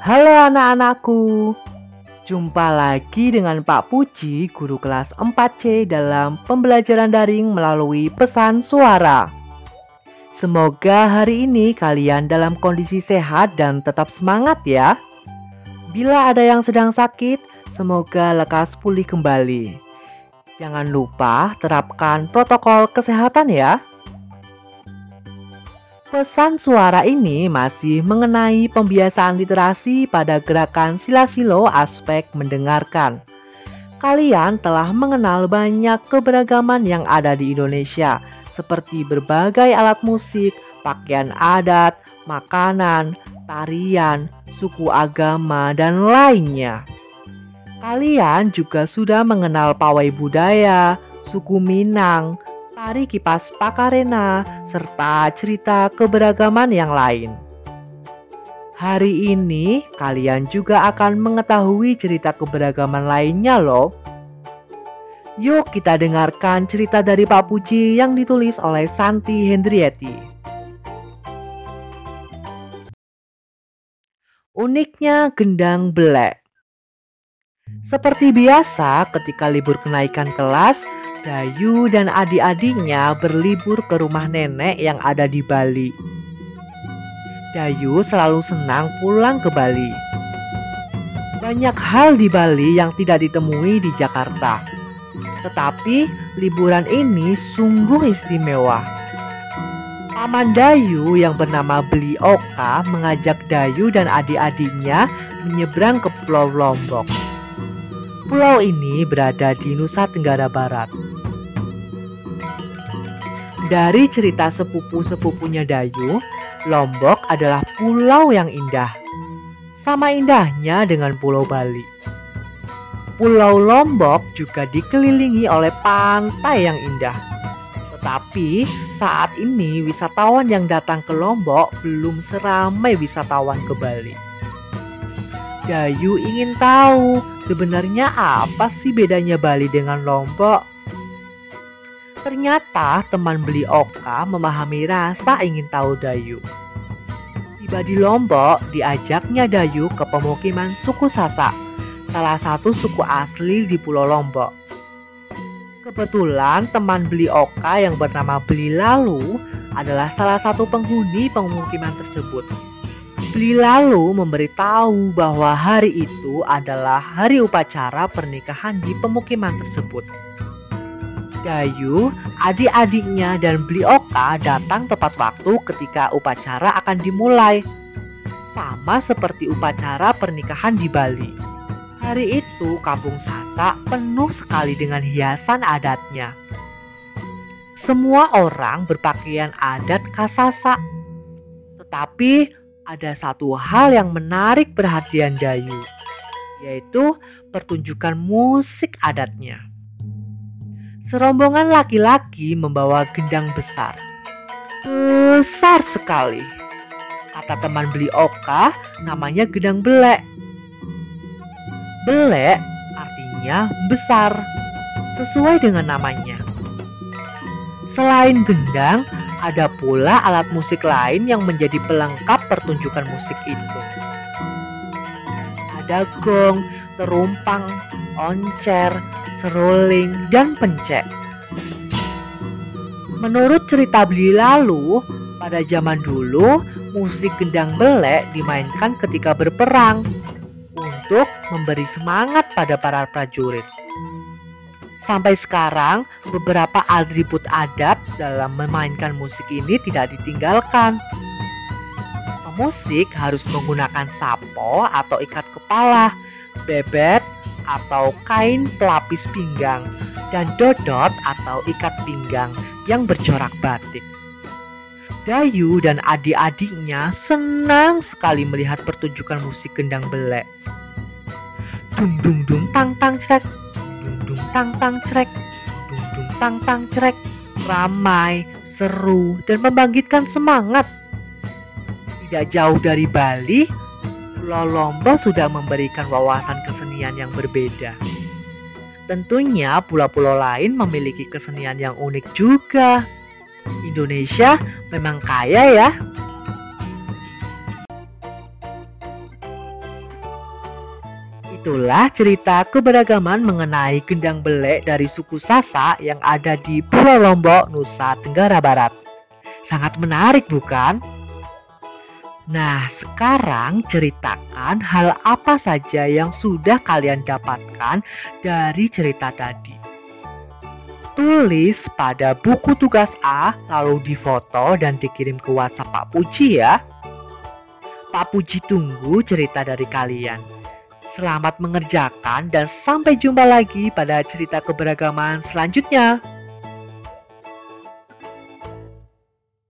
Halo anak-anakku, jumpa lagi dengan Pak Puji, guru kelas 4C dalam pembelajaran daring melalui pesan suara. Semoga hari ini kalian dalam kondisi sehat dan tetap semangat ya. Bila ada yang sedang sakit, semoga lekas pulih kembali. Jangan lupa terapkan protokol kesehatan ya. Pesan suara ini masih mengenai pembiasaan literasi pada gerakan silasilo aspek mendengarkan. Kalian telah mengenal banyak keberagaman yang ada di Indonesia, seperti berbagai alat musik, pakaian adat, makanan, tarian, suku agama, dan lainnya. Kalian juga sudah mengenal pawai budaya, suku Minang, tari kipas Pakarena, serta cerita keberagaman yang lain. Hari ini kalian juga akan mengetahui cerita keberagaman lainnya loh. Yuk kita dengarkan cerita dari Pak Puji yang ditulis oleh Santi Hendrieti. Uniknya gendang belek. Seperti biasa ketika libur kenaikan kelas, Dayu dan adik-adiknya berlibur ke rumah nenek yang ada di Bali. Dayu selalu senang pulang ke Bali. Banyak hal di Bali yang tidak ditemui di Jakarta. Tetapi liburan ini sungguh istimewa. Paman Dayu yang bernama Beli Oka mengajak Dayu dan adik-adiknya menyeberang ke Pulau Lombok. Pulau ini berada di Nusa Tenggara Barat. Dari cerita sepupu-sepupunya Dayu, Lombok adalah pulau yang indah. Sama indahnya dengan Pulau Bali. Pulau Lombok juga dikelilingi oleh pantai yang indah. Tetapi saat ini wisatawan yang datang ke Lombok belum seramai wisatawan ke Bali. Dayu ingin tahu sebenarnya apa sih bedanya Bali dengan Lombok. Ternyata teman beli Oka memahami rasa ingin tahu Dayu. Tiba di Lombok, diajaknya Dayu ke pemukiman suku Sasak, salah satu suku asli di Pulau Lombok. Kebetulan teman beli Oka yang bernama Beli Lalu adalah salah satu penghuni pemukiman tersebut. Beli lalu memberitahu bahwa hari itu adalah hari upacara pernikahan di pemukiman tersebut. Dayu, adik-adiknya dan Beli Oka datang tepat waktu ketika upacara akan dimulai. Sama seperti upacara pernikahan di Bali. Hari itu kampung Sasa penuh sekali dengan hiasan adatnya. Semua orang berpakaian adat Kasasa. Tetapi ada satu hal yang menarik perhatian Dayu, yaitu pertunjukan musik adatnya. Serombongan laki-laki membawa gendang besar. Besar sekali. Kata teman beli Oka, namanya gendang belek. Belek artinya besar, sesuai dengan namanya. Selain gendang, ada pula alat musik lain yang menjadi pelengkap pertunjukan musik itu. Ada gong, terumpang, oncer, seruling, dan pencet. Menurut cerita Beli lalu, pada zaman dulu musik gendang belek dimainkan ketika berperang untuk memberi semangat pada para prajurit. Sampai sekarang, beberapa atribut adat dalam memainkan musik ini tidak ditinggalkan. Pemusik harus menggunakan sapo atau ikat kepala, bebet atau kain pelapis pinggang, dan dodot atau ikat pinggang yang bercorak batik. Dayu dan adik-adiknya senang sekali melihat pertunjukan musik gendang belek. Dung dung dung tang tang cek dung tang tang crek, dung dung tang tang crek, ramai, seru, dan membangkitkan semangat. Tidak jauh dari Bali, Pulau Lombok sudah memberikan wawasan kesenian yang berbeda. Tentunya pulau-pulau lain memiliki kesenian yang unik juga. Indonesia memang kaya ya Itulah cerita keberagaman mengenai gendang belek dari suku Sasak yang ada di Pulau Lombok, Nusa Tenggara Barat. Sangat menarik bukan? Nah, sekarang ceritakan hal apa saja yang sudah kalian dapatkan dari cerita tadi. Tulis pada buku tugas A, lalu difoto dan dikirim ke WhatsApp Pak Puji ya. Pak Puji tunggu cerita dari kalian. Selamat mengerjakan dan sampai jumpa lagi pada cerita keberagaman selanjutnya.